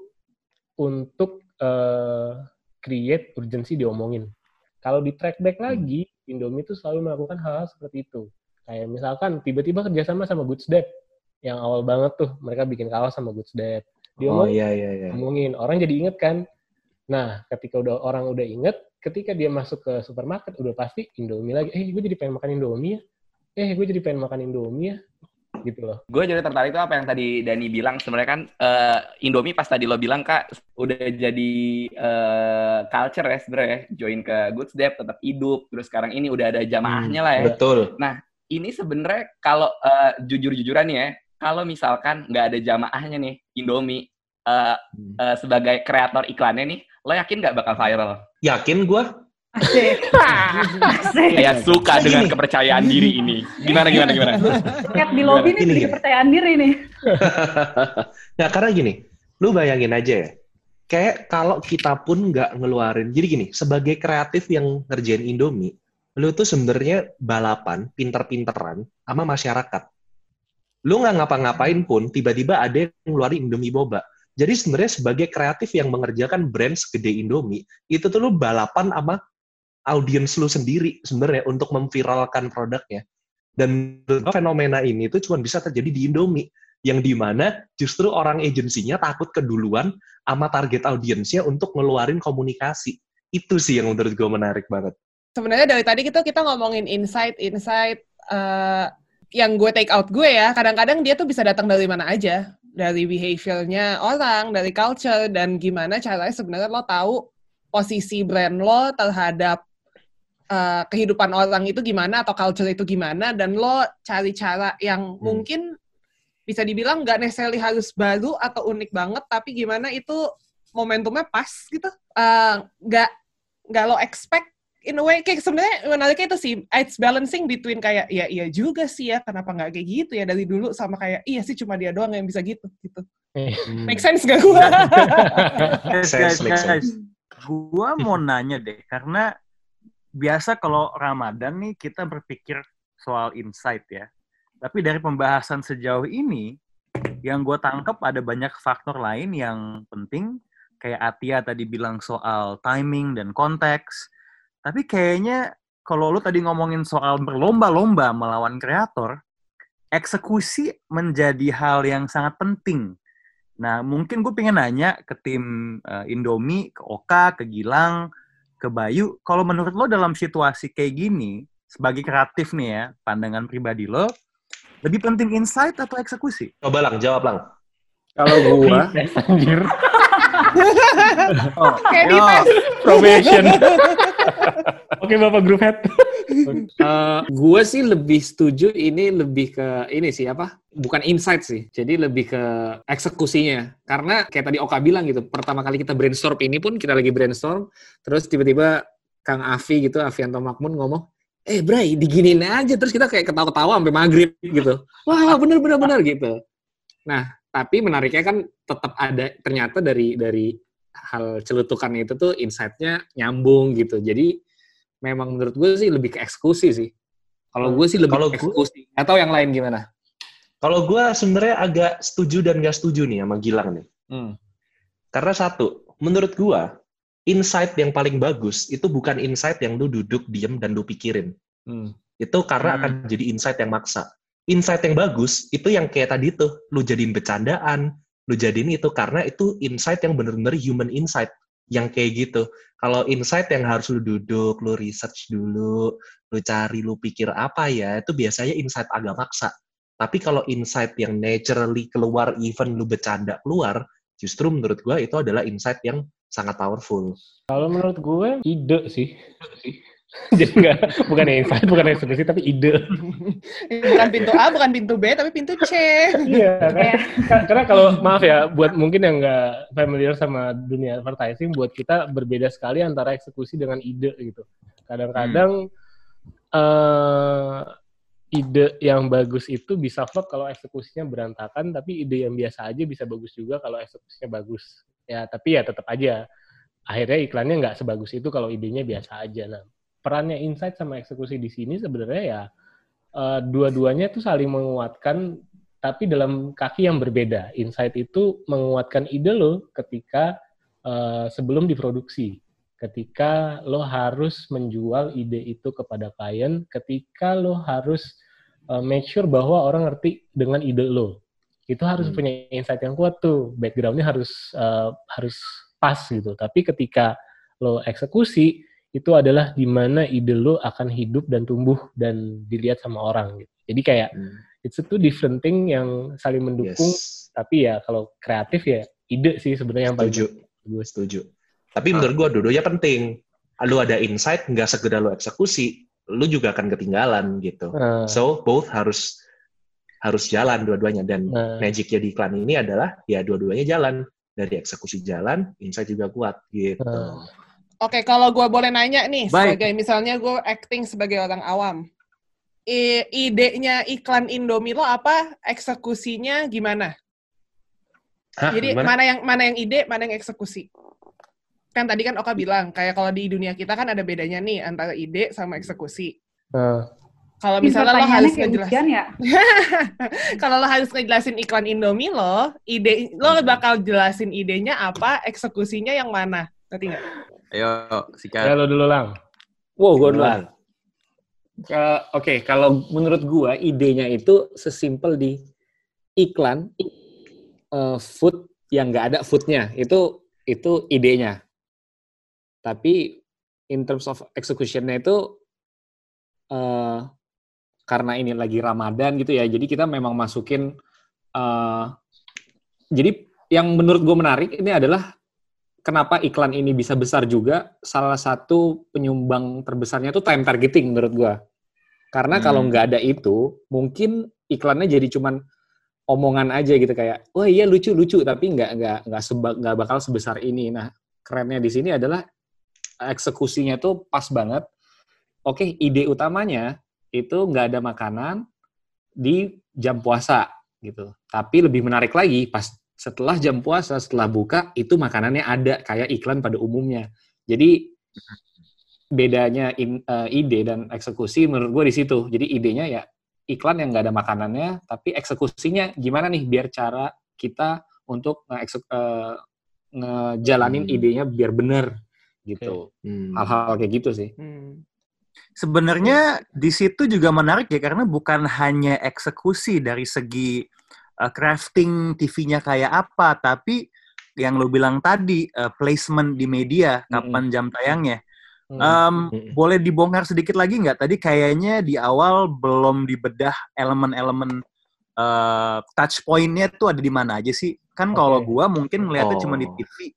untuk eh, create urgensi diomongin kalau di track back lagi, Indomie itu selalu melakukan hal-hal seperti itu. Kayak misalkan tiba-tiba kerjasama sama Goods Dad, yang awal banget tuh mereka bikin kaos sama Goods Dad. Dia
Oh iya iya iya.
ngomongin, orang jadi inget kan. Nah, ketika udah orang udah inget, ketika dia masuk ke supermarket udah pasti Indomie lagi. Eh, gue jadi pengen makan Indomie ya. Eh, gue jadi pengen makan Indomie ya. Gitu loh.
Gue jadi tertarik tuh apa yang tadi Dani bilang. Sebenarnya kan eh, Indomie pas tadi lo bilang kak udah jadi eh, culture ya sebenarnya. Join ke Goods Dev tetap hidup. Terus sekarang ini udah ada jamaahnya lah ya.
Betul.
Ini sebenarnya kalau eh, jujur-jujuran ya, kalau misalkan nggak ada jamaahnya nih Indomie eh, eh, sebagai kreator iklannya nih, lo yakin nggak bakal viral?
Yakin gua?
Saya suka dengan kepercayaan diri ini. Gimana gimana gimana?
Kayak di lobby
gini.
kepercayaan diri nih.
nah, karena gini, lu bayangin aja ya. kayak kalau kita pun nggak ngeluarin. Jadi gini, sebagai kreatif yang ngerjain Indomie, lu tuh sebenarnya balapan, pinter-pinteran sama masyarakat. Lu nggak ngapa-ngapain pun, tiba-tiba ada yang ngeluarin Indomie boba. Jadi sebenarnya sebagai kreatif yang mengerjakan brand segede Indomie, itu tuh lu balapan sama audiens lu sendiri sebenarnya untuk memviralkan produknya. Dan fenomena ini tuh cuma bisa terjadi di Indomie yang di mana justru orang agensinya takut keduluan sama target audiensnya untuk ngeluarin komunikasi. Itu sih yang menurut gue menarik banget.
Sebenarnya dari tadi kita kita ngomongin insight, insight uh, yang gue take out gue ya. Kadang-kadang dia tuh bisa datang dari mana aja, dari behaviornya orang, dari culture dan gimana caranya sebenarnya lo tahu posisi brand lo terhadap uh, kehidupan orang itu gimana atau culture itu gimana dan lo cari cara yang hmm. mungkin bisa dibilang nggak necessarily harus baru atau unik banget, tapi gimana itu momentumnya pas gitu. Eh, nggak uh, nggak lo expect in a way kayak sebenarnya menariknya itu sih it's balancing between kayak ya iya juga sih ya kenapa nggak kayak gitu ya dari dulu sama kayak iya sih cuma dia doang yang bisa gitu gitu hmm. make sense gak gua
guys guys guys gua mau nanya deh karena biasa kalau Ramadan nih kita berpikir soal insight ya tapi dari pembahasan sejauh ini, yang gue tangkap ada banyak faktor lain yang penting. Kayak Atia tadi bilang soal timing dan konteks. Tapi kayaknya kalau lu tadi ngomongin soal berlomba-lomba melawan kreator, eksekusi menjadi hal yang sangat penting. Nah, mungkin gue pengen nanya ke tim uh, Indomie, ke Oka, ke Gilang, ke Bayu, kalau menurut lo dalam situasi kayak gini, sebagai kreatif nih ya, pandangan pribadi lo, lebih penting insight atau eksekusi?
Coba lang, jawab lang.
Kalau gua, anjir.
oh, Kayak di
Probation. Oke, Bapak Group Head.
uh, gue sih lebih setuju ini lebih ke ini sih apa? Bukan insight sih. Jadi lebih ke eksekusinya. Karena kayak tadi Oka bilang gitu, pertama kali kita brainstorm ini pun kita lagi brainstorm, terus tiba-tiba Kang Afi gitu, Afianto Makmun ngomong, eh Bray diginin aja terus kita kayak ketawa-ketawa sampai maghrib gitu wah bener bener bener gitu nah tapi menariknya kan tetap ada ternyata dari dari hal celutukan itu tuh insight-nya nyambung gitu jadi memang menurut gue sih lebih ke eksekusi sih kalau gue sih lebih kalau eksekusi gue, atau yang lain gimana
kalau gue sebenarnya agak setuju dan gak setuju nih sama Gilang nih hmm. karena satu menurut gue insight yang paling bagus itu bukan insight yang lu duduk diem dan lu pikirin. Hmm. Itu karena hmm. akan jadi insight yang maksa. Insight yang bagus itu yang kayak tadi tuh, lu jadiin bercandaan, lu jadiin itu karena itu insight yang bener-bener human insight yang kayak gitu. Kalau insight yang harus lu duduk, lu research dulu, lu cari, lu pikir apa ya, itu biasanya insight agak maksa. Tapi kalau insight yang naturally keluar, even lu bercanda keluar, justru menurut gue itu adalah insight yang sangat powerful.
Kalau menurut gue ide sih. Jadi enggak bukan insight, bukan eksekusi, tapi ide.
bukan pintu A, bukan pintu B, tapi pintu C.
Iya, kan? karena kalau maaf ya, buat mungkin yang nggak familiar sama dunia advertising, buat kita berbeda sekali antara eksekusi dengan ide gitu. Kadang-kadang hmm. uh, ide yang bagus itu bisa flop kalau eksekusinya berantakan, tapi ide yang biasa aja bisa bagus juga kalau eksekusinya bagus ya tapi ya tetap aja akhirnya iklannya nggak sebagus itu kalau idenya biasa aja nah perannya insight sama eksekusi di sini sebenarnya ya uh, dua-duanya tuh saling menguatkan tapi dalam kaki yang berbeda. Insight itu menguatkan ide lo ketika uh, sebelum diproduksi. Ketika lo harus menjual ide itu kepada klien ketika lo harus uh, make sure bahwa orang ngerti dengan ide lo. Itu harus hmm. punya insight yang kuat tuh. Backgroundnya harus uh, harus pas gitu. Tapi ketika lo eksekusi itu adalah di mana ide lo akan hidup dan tumbuh dan dilihat sama orang gitu jadi kayak hmm. it's a two different thing yang saling mendukung yes. tapi ya kalau kreatif ya ide sih sebenarnya yang
paling gue setuju tapi ah. menurut gue dua-duanya penting lo ada insight nggak segera lo eksekusi lo juga akan ketinggalan gitu uh. so both harus harus jalan dua-duanya dan nah. magicnya di iklan ini adalah ya dua-duanya jalan dari eksekusi jalan insight juga kuat gitu. Nah.
Oke, kalau gue boleh nanya nih, Baik. sebagai misalnya gue acting sebagai orang awam, I idenya iklan Indomie lo apa? Eksekusinya gimana?
Hah,
Jadi
gimana?
mana yang mana yang ide, mana yang eksekusi. Kan tadi kan Oka bilang kayak kalau di dunia kita kan ada bedanya nih antara ide sama eksekusi.
Nah,
Kalau misalnya lo harus ngejelasin,
ya?
kalau lo harus ngejelasin iklan Indomie lo, ide lo bakal jelasin idenya apa, eksekusinya yang mana? Ngerti nggak?
Ayo, sikat.
ya lo dulu lang.
Wow, gue duluan.
Duluan.
Ke- Oke, kalau menurut gua idenya itu sesimpel di iklan eh, food yang nggak ada foodnya itu itu idenya. Tapi in terms of executionnya itu eh, karena ini lagi Ramadan gitu ya, jadi kita memang masukin. eh, jadi yang menurut gue menarik ini adalah kenapa iklan ini bisa besar juga. Salah satu penyumbang terbesarnya itu time targeting menurut gue. Karena kalau
Hmm.
nggak ada itu, mungkin iklannya jadi cuman omongan aja gitu kayak, wah iya lucu lucu, tapi nggak nggak nggak seba- nggak bakal sebesar ini. Nah kerennya di sini adalah eksekusinya tuh pas banget. Oke, ide utamanya itu nggak ada makanan di jam puasa gitu. Tapi lebih menarik lagi pas setelah jam puasa, setelah buka itu makanannya ada kayak iklan pada umumnya. Jadi bedanya in- eh, ide dan eksekusi menurut gue di situ. Jadi idenya ya iklan yang nggak ada makanannya, tapi eksekusinya gimana nih biar cara kita untuk nge-eksek- eh, ngejalanin
Hmm.
idenya biar bener gitu.
Hmm.
Hal-hal kayak gitu sih.
Hmm.
Sebenarnya di situ juga menarik ya karena bukan hanya eksekusi dari segi uh, crafting TV-nya kayak apa, tapi yang lo bilang tadi uh, placement di media, kapan jam tayangnya.
Hmm.
Um, boleh dibongkar sedikit lagi nggak? Tadi kayaknya di awal belum dibedah elemen-elemen uh, touch point-nya tuh ada di mana aja sih? Kan kalau
Oke.
gua mungkin ngeliatnya cuma di
Oh.
TV.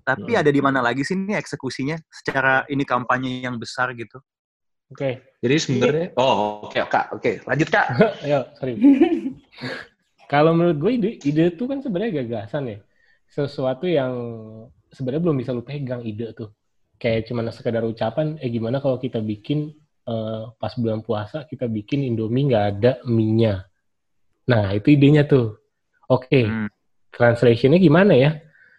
Tapi
Hmm.
ada di mana lagi sih ini eksekusinya secara ini kampanye yang besar gitu?
Oke,
Jadi sebenarnya, oh oke kak, oke lanjut kak.
ayo sorry. Kalau menurut gue ide, ide tuh kan sebenarnya gagasan ya. Sesuatu yang sebenarnya belum bisa lu pegang ide tuh. Kayak cuma sekedar ucapan, eh gimana kalau kita bikin eh, pas bulan puasa kita bikin Indomie nggak ada mie-nya. Nah, itu idenya tuh. Oke,
Hmm.
translationnya gimana ya?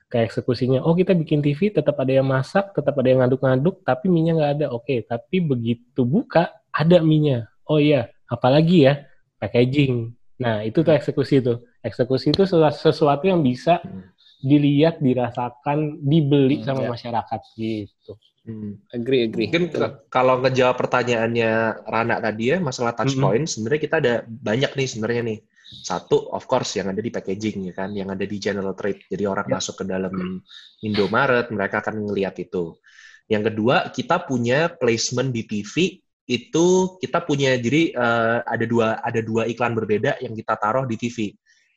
Kayak eksekusinya, oh kita bikin TV tetap ada yang masak, tetap ada yang ngaduk-ngaduk, tapi mie-nya nggak ada. Oke, tapi begitu buka, ada mie-nya. Oh iya, apalagi ya? Packaging. Nah, itu tuh eksekusi tuh. Eksekusi itu sesu- sesuatu yang bisa
Hmm.
dilihat, dirasakan, dibeli
Hmm,
sama
ya.
masyarakat gitu.
Hmm.
Agree, agree.
Mungkin ke- kalau ngejawab pertanyaannya Rana tadi ya masalah touch
Mm-mm.
point, sebenarnya kita ada banyak nih sebenarnya nih. Satu, of course, yang ada di packaging ya kan, yang ada di general trade. Jadi orang
Ya.
masuk ke dalam Indomaret, mereka akan ngelihat itu. Yang kedua, kita punya placement di TV itu kita punya jadi eh, ada dua ada dua iklan berbeda yang kita taruh di TV.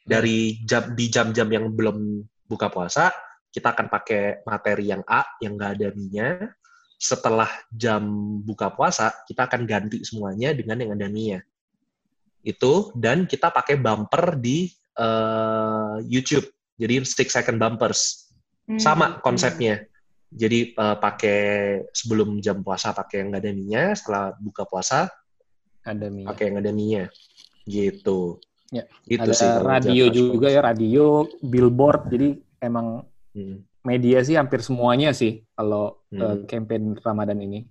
Dari jam di jam-jam yang belum buka puasa, kita akan pakai materi yang A yang nggak ada mie-nya. Setelah jam buka puasa, kita akan ganti semuanya dengan yang ada mie-nya. Itu dan kita pakai bumper di eh, YouTube. Jadi six second bumpers.
Hmm.
Sama konsepnya. Jadi eh, pakai sebelum jam puasa pakai yang nggak ada mie-nya, setelah buka puasa
Ada mie.
pakai yang ada mie-nya. Gitu.
Ya,
Itu
ada
sih
radio juga ya, radio, billboard. Jadi emang
Hmm.
media sih hampir semuanya sih kalau
Hmm.
eh, campaign Ramadan ini.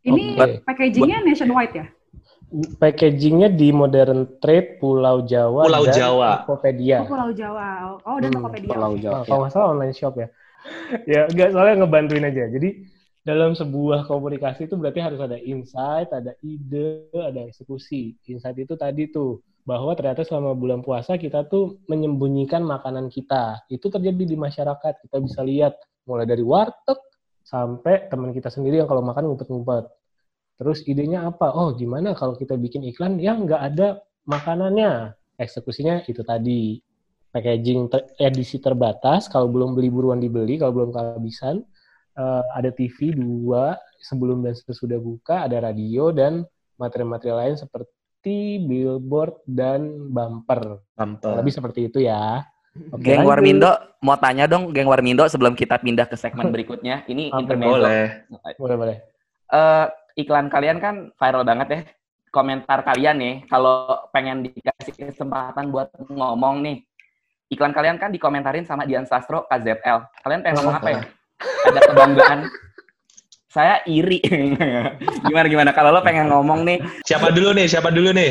Ini
Oke.
packagingnya nationwide ya?
Packagingnya di Modern Trade, Pulau Jawa,
Pulau
dan
Jawa.
Tokopedia.
Oh, Pulau Jawa. Oh, dan
Hmm,
Tokopedia.
Pulau
Oh,
Jawa.
kalau nggak salah online shop ya. Ya, enggak soalnya ngebantuin aja. Jadi dalam sebuah komunikasi itu berarti harus ada insight, ada ide, ada eksekusi. Insight itu tadi tuh bahwa ternyata selama bulan puasa kita tuh menyembunyikan makanan kita. Itu terjadi di masyarakat. Kita bisa lihat mulai dari warteg sampai teman kita sendiri yang kalau makan ngumpet-ngumpet. Terus idenya apa? Oh, gimana kalau kita bikin iklan yang nggak ada makanannya? Eksekusinya itu tadi packaging ter- edisi terbatas kalau belum beli buruan dibeli kalau belum kehabisan Eh, ada TV dua sebelum dan sesudah buka ada radio dan materi-materi lain seperti billboard dan bumper
Bumper.
lebih seperti itu ya Oke,
Geng
lanjut.
Warmindo, mau tanya dong, Geng Warmindo sebelum kita pindah ke segmen berikutnya. Ini intermezzo.
Boleh.
boleh boleh
Eh, iklan kalian kan viral banget ya. Komentar kalian nih, kalau pengen dikasih kesempatan buat ngomong nih, iklan kalian kan dikomentarin sama Dian Sastro KZL. Kalian pengen ngomong apa ya? Ada kebanggaan. Saya iri. gimana gimana kalau lo pengen ngomong nih?
Siapa dulu nih? Siapa dulu nih?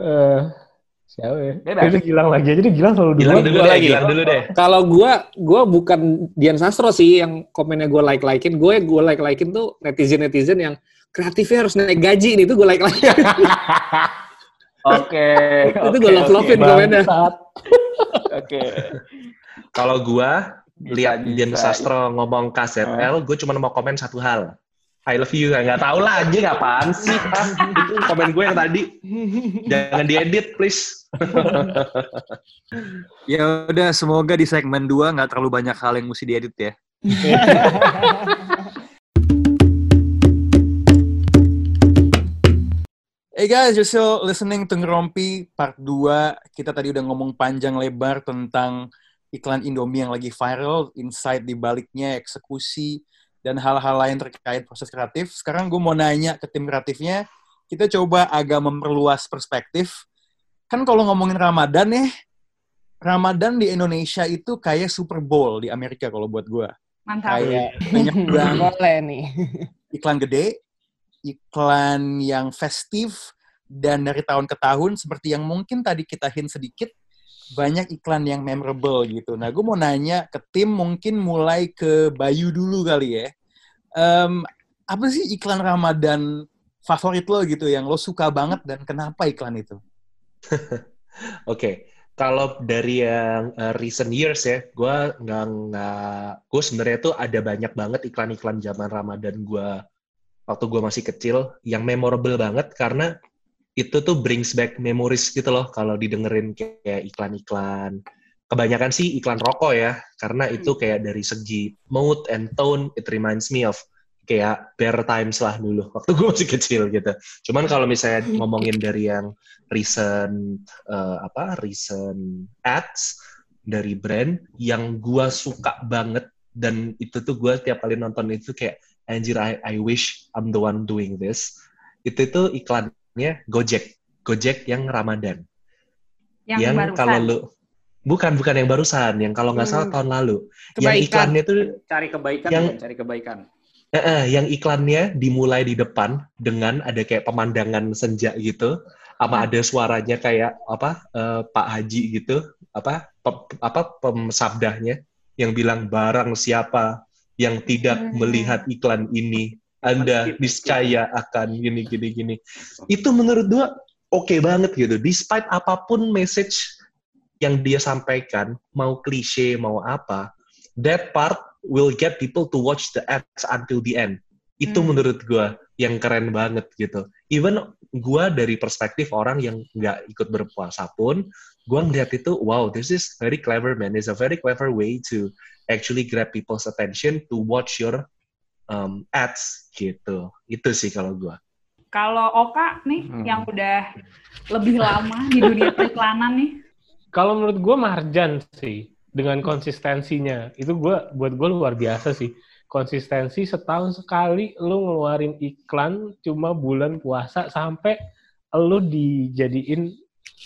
Eh, siapa ya?
Bebas.
Itu Gilang lagi aja, dia Gilang selalu
Gilang
duluan.
dulu
gua
deh,
lagi.
Gilang dulu deh.
Kalau gua gua bukan Dian Sastro sih yang komennya gue like likein. Gue gue like likein tuh netizen netizen yang kreatifnya harus naik gaji nih itu gue like likein.
Oke.
itu gue love lovein komennya.
Oke.
Kalau gua
Bisa,
lihat Dian. Sastro ngomong KZL, gue cuma mau komen satu hal. I love you. Nggak tahu lah anjing apaan sih. Ah, itu komen gue yang tadi. Jangan diedit, please.
Ya udah, semoga di segmen 2 nggak terlalu banyak hal yang mesti diedit ya. Hey guys, you're still listening to Ngerompi part 2. Kita tadi udah ngomong panjang lebar tentang iklan Indomie yang lagi viral, insight di baliknya, eksekusi, dan hal-hal lain terkait proses kreatif. Sekarang gue mau nanya ke tim kreatifnya, kita coba agak memperluas perspektif. Kan kalau ngomongin Ramadan ya, Ramadan di Indonesia itu kayak Super Bowl di Amerika kalau buat gue.
Mantap.
Kayak banyak banget
Boleh nih.
iklan gede, iklan yang festif, dan dari tahun ke tahun seperti yang mungkin tadi kita hint sedikit, banyak iklan yang memorable gitu. Nah, gue mau nanya ke tim mungkin mulai ke Bayu dulu kali ya. Em, apa sih iklan Ramadan favorit lo gitu yang lo suka banget dan kenapa iklan itu?
Oke, kalau dari yang uh, recent years ya, gue nggak nggak, gue sebenarnya tuh ada banyak banget iklan-iklan zaman Ramadan gue waktu gue masih kecil yang memorable banget karena itu tuh brings back memories gitu loh kalau didengerin kayak iklan-iklan. Kebanyakan sih iklan rokok ya, karena itu kayak dari segi mood and tone, it reminds me of kayak bear times lah dulu waktu gue masih kecil gitu. Cuman kalau misalnya ngomongin dari yang recent eh, apa recent ads dari brand yang gua suka banget dan itu tuh gua tiap kali nonton itu kayak anjir I, I wish I'm the one doing this itu tuh iklannya Gojek Gojek yang Ramadan
Yang,
yang
barusan.
kalau lu bukan bukan yang barusan yang kalau nggak salah
Hmm.
tahun lalu yang
Kebaikan.
iklannya tuh
Cari kebaikan,
Yang-
cari kebaikan.
Eh, eh, yang iklannya dimulai di depan dengan ada kayak pemandangan senja gitu, sama ada suaranya kayak apa eh, Pak Haji gitu, apa pe- apa pemsabdahnya yang bilang barang siapa yang tidak
Hmm.
melihat iklan ini, Anda niscaya akan gini gini gini. Itu menurut gua oke banget gitu, despite apa pun message yang dia sampaikan, mau klise mau apa, that part will get people to watch the ads until the end. Itu
Hmm.
menurut gua yang keren banget gitu. Even gua dari perspektif orang yang nggak ikut berpuasa pun, gua ngeliat itu, wow, this is very clever man. It's a very clever way to actually grab people's attention to watch your um, ads gitu. Itu sih kalau gua.
Kalau Oka nih
Hmm.
yang udah lebih lama di dunia periklanan nih.
Kalau menurut gue Marjan sih dengan konsistensinya itu gue buat gue luar biasa sih konsistensi setahun sekali lu ngeluarin iklan cuma bulan puasa sampai lu dijadiin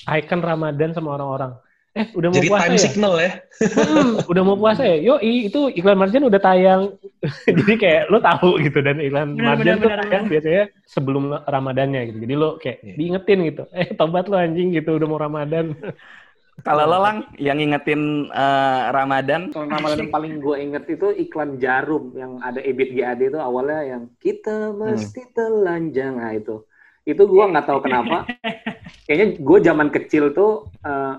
icon Ramadan sama orang-orang. Eh udah mau
Jadi
puasa
time
ya?
signal ya.
Hmm, udah mau puasa ya? Yo itu iklan Marjan udah tayang. Jadi kayak lu tahu gitu dan iklan
Benar,
Marjan tuh
benar,
tayang biasanya sebelum Ramadannya gitu. Jadi lu kayak
Iya.
diingetin gitu. Eh tobat lu anjing gitu udah mau Ramadan.
Kalau lo lang yang ngingetin eh, Ramadan,
Kalau Ramadan yang paling gue inget itu iklan jarum yang ada Ebit GAD itu awalnya yang kita mesti telanjang. Nah itu itu gue nggak tahu kenapa kayaknya gue zaman kecil tuh eh,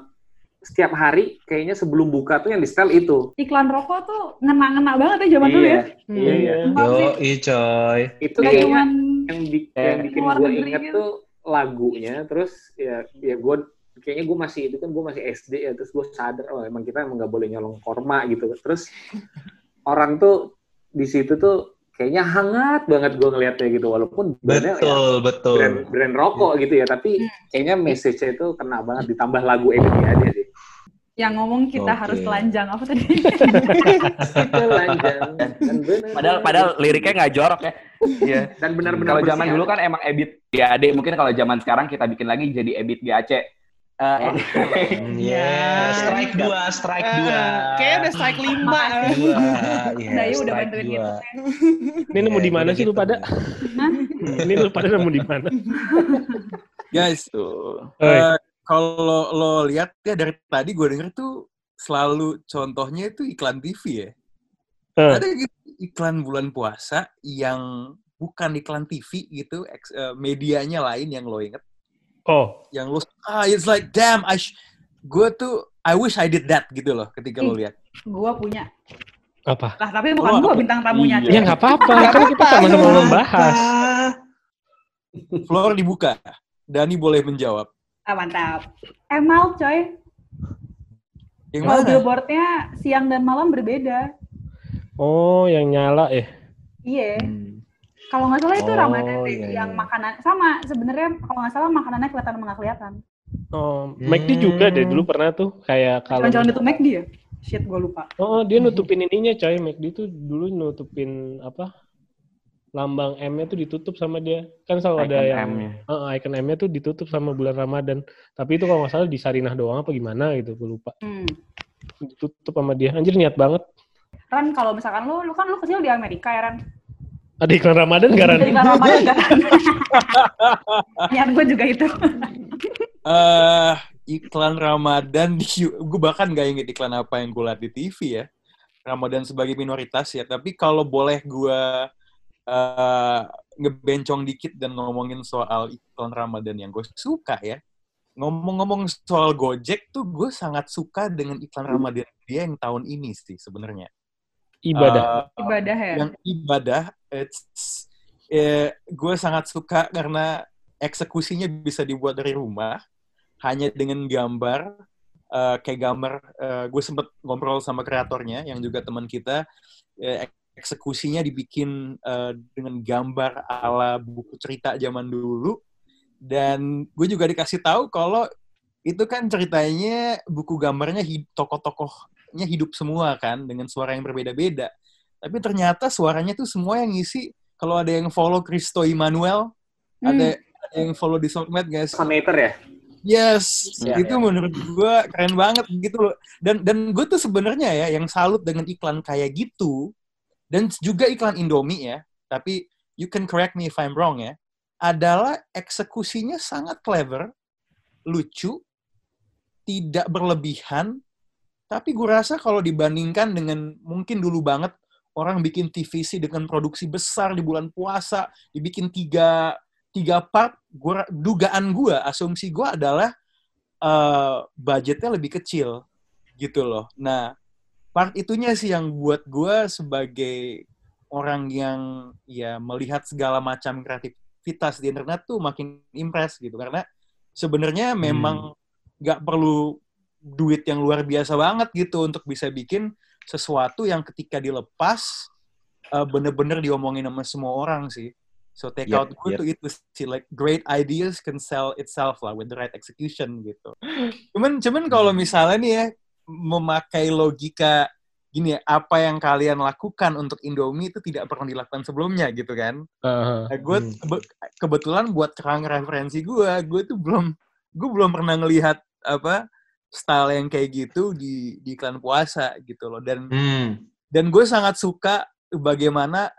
setiap hari kayaknya sebelum buka tuh yang di setel itu
Iklan rokok tuh ngena-ngena banget ya zaman dulu ya.
iya iya
Sumpah sih.
Yo, coy.
itu
Gak
kayaknya
cuman
yang,
Eh,
yang bikin gue inget
gitu.
tuh lagunya terus ya ya gue kayaknya gue masih itu kan gue masih SD ya terus gue sadar oh emang kita emang nggak boleh nyolong korma gitu terus orang tuh di situ tuh kayaknya hangat banget gue ngeliatnya gitu walaupun brandnya ya
Betul, betul.
brand, brand rokok gitu ya tapi kayaknya message-nya itu kena banget ditambah lagu Ebit aja sih
yang ngomong kita
Oke.
harus telanjang apa tadi?
Telanjang.
Padahal padahal liriknya nggak jorok ya. Iya.
dan benar-benar
Kalau zaman
bersih
dulu
ya.
kan emang Ebit GAD, mungkin kalau zaman sekarang kita bikin lagi jadi Ebit GAC. Eh,
Hmm, yeah. strike dua, strike
Eh,
dua.
Kayaknya udah strike lima.
Dua, yeah,
Dayu udah
strike
bantuin
dua.
gitu.
Ini nemu di mana
udah
sih lu pada?
Hah?
Ini lu pada nemu di mana?
Guys,
Tuh.
Eh, kalau lo lihat ya dari tadi gue denger tuh selalu contohnya itu iklan TV ya.
Eh.
Ada gitu iklan bulan puasa yang bukan iklan TV gitu, eh, medianya lain yang lo inget,
Oh,
yang lo ah it's like damn, I gue tuh I wish I did that gitu loh ketika lo lihat.
Gua punya.
apa?
Lah, tapi bukan gua
apa?
bintang tamunya.
Iya.
Ya nggak apa-apa, kan kita sama-sama membahas.
Floor dibuka, Dani boleh menjawab.
Ah, mantap. Emal, coy.
Yang
Kalau
mana?
billboardnya siang dan malam berbeda.
Oh, yang nyala ya?
Iya.
Hmm.
Kalau nggak salah itu
Oh,
Ramadan deh,
iya,
yang
iya.
makanan sama sebenarnya kalau nggak salah makanannya kelihatan nggak kelihatan.
Oh, McD juga deh dulu pernah tuh kayak kalau
Jangan-jangan itu McD ya? Shit, gue lupa.
Oh, dia nutupin ininya coy. McD tuh dulu nutupin apa? Lambang M-nya tuh ditutup sama dia. Kan selalu ada
Icon
yang
M-nya.
Heeh, icon M-nya tuh ditutup sama bulan Ramadan. Tapi itu kalau nggak salah di Sarinah doang apa gimana gitu, gue lupa.
Hmm.
Ditutup sama dia. Anjir niat banget.
Ran, kalau misalkan lu, lu kan lu kecil di Amerika ya Ran?
Ada iklan Ramadan nggak Ran?
Jadi nggak Ramadan kan? Niat gue juga itu.
eh iklan Ramadan di gue bahkan gak inget iklan apa yang gue lihat di TV ya. Ramadan sebagai minoritas ya, tapi kalau boleh gue eh ngebencong dikit dan ngomongin soal iklan Ramadan yang gue suka ya. Ngomong-ngomong soal Gojek tuh gue sangat suka dengan iklan Ramadan dia yang tahun ini sih sebenarnya.
Ibadah.
Eh,
Ibadah ya.
yang ibadah it's eh, gue sangat suka karena eksekusinya bisa dibuat dari rumah hanya dengan gambar eh, kayak gambar eh, gue sempet ngobrol sama kreatornya yang juga teman kita eh, eksekusinya dibikin eh, dengan gambar ala buku cerita zaman dulu dan gue juga dikasih tahu kalau itu kan ceritanya buku gambarnya hid- tokoh-tokohnya hidup semua kan dengan suara yang berbeda-beda tapi ternyata suaranya tuh semua yang ngisi kalau ada yang follow Kristo Immanuel
Hmm.
ada ada yang follow di Sokmed guys
Sonator ya?
yes
Ya,
itu menurut gue keren banget gitu loh dan dan gue tuh sebenarnya ya yang salut dengan iklan kayak gitu dan juga iklan Indomie ya tapi you can correct me if I'm wrong ya adalah eksekusinya sangat clever lucu tidak berlebihan tapi gue rasa kalau dibandingkan dengan mungkin dulu banget orang bikin TVC dengan produksi besar di bulan puasa dibikin tiga tiga part gua dugaan gue asumsi gue adalah eh, budgetnya lebih kecil gitu loh. Nah part itunya sih yang buat gue sebagai orang yang ya melihat segala macam kreativitas di internet tuh makin impress gitu. Karena sebenarnya memang nggak perlu duit yang luar biasa banget gitu untuk bisa bikin sesuatu yang ketika dilepas eh, bener-bener diomongin sama semua orang sih. So take
Yep,
out gue
yep.
tuh itu sih like great ideas can sell itself lah with the right execution gitu. Cuman cuman kalau misalnya nih ya memakai logika gini ya, apa yang kalian lakukan untuk Indomie itu tidak pernah dilakukan sebelumnya gitu kan.
Heeh.
Nah, gue
Hmm.
kebe- kebetulan buat kerang referensi gue, gue tuh belum gue belum pernah ngelihat apa style yang kayak gitu di di iklan puasa gitu loh. Dan
Hmm.
dan gue sangat suka bagaimana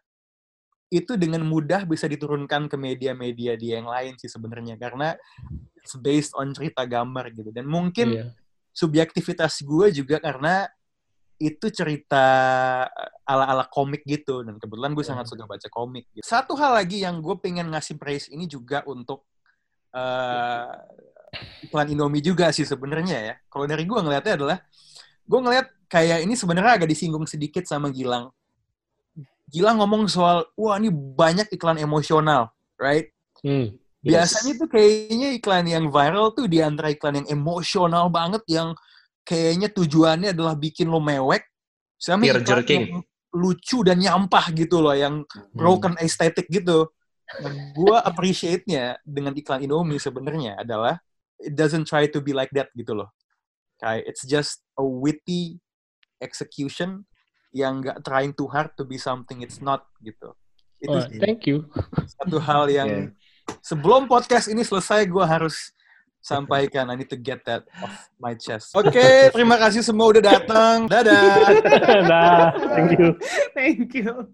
itu dengan mudah bisa diturunkan ke media-media dia yang lain sih sebenarnya karena it's based on cerita gambar gitu. Dan mungkin
Iya.
subjektivitas gue juga karena itu cerita ala-ala komik gitu dan kebetulan gue sangat suka baca komik. Gitu. Satu hal lagi yang gue pengen ngasih praise ini juga untuk eh, iklan Indomie juga sih sebenarnya ya. Kalau dari gue ngelihatnya adalah gue ngelihat kayak ini sebenarnya agak disinggung sedikit sama Gilang. Gilang ngomong soal wah ini banyak iklan emosional, right?
Hmm.
Biasanya tuh kayaknya iklan yang viral tuh di antara iklan yang emosional banget yang kayaknya tujuannya adalah bikin lo mewek sama
Tear
iklan
jerking.
yang lucu dan nyampah gitu loh yang broken aesthetic gitu. Nah, gua appreciate-nya dengan iklan Indomie sebenarnya adalah it doesn't try to be like that gitu loh. Kayak it's just a witty execution yang nggak trying too hard to be something it's not gitu. Itu
Oh,
sih
thank you.
satu hal yang
Yeah.
sebelum podcast ini selesai gue harus sampaikan. I need to get that off my chest. Oke, terima kasih semua udah datang. Dadah.
nah, thank you.
Thank you.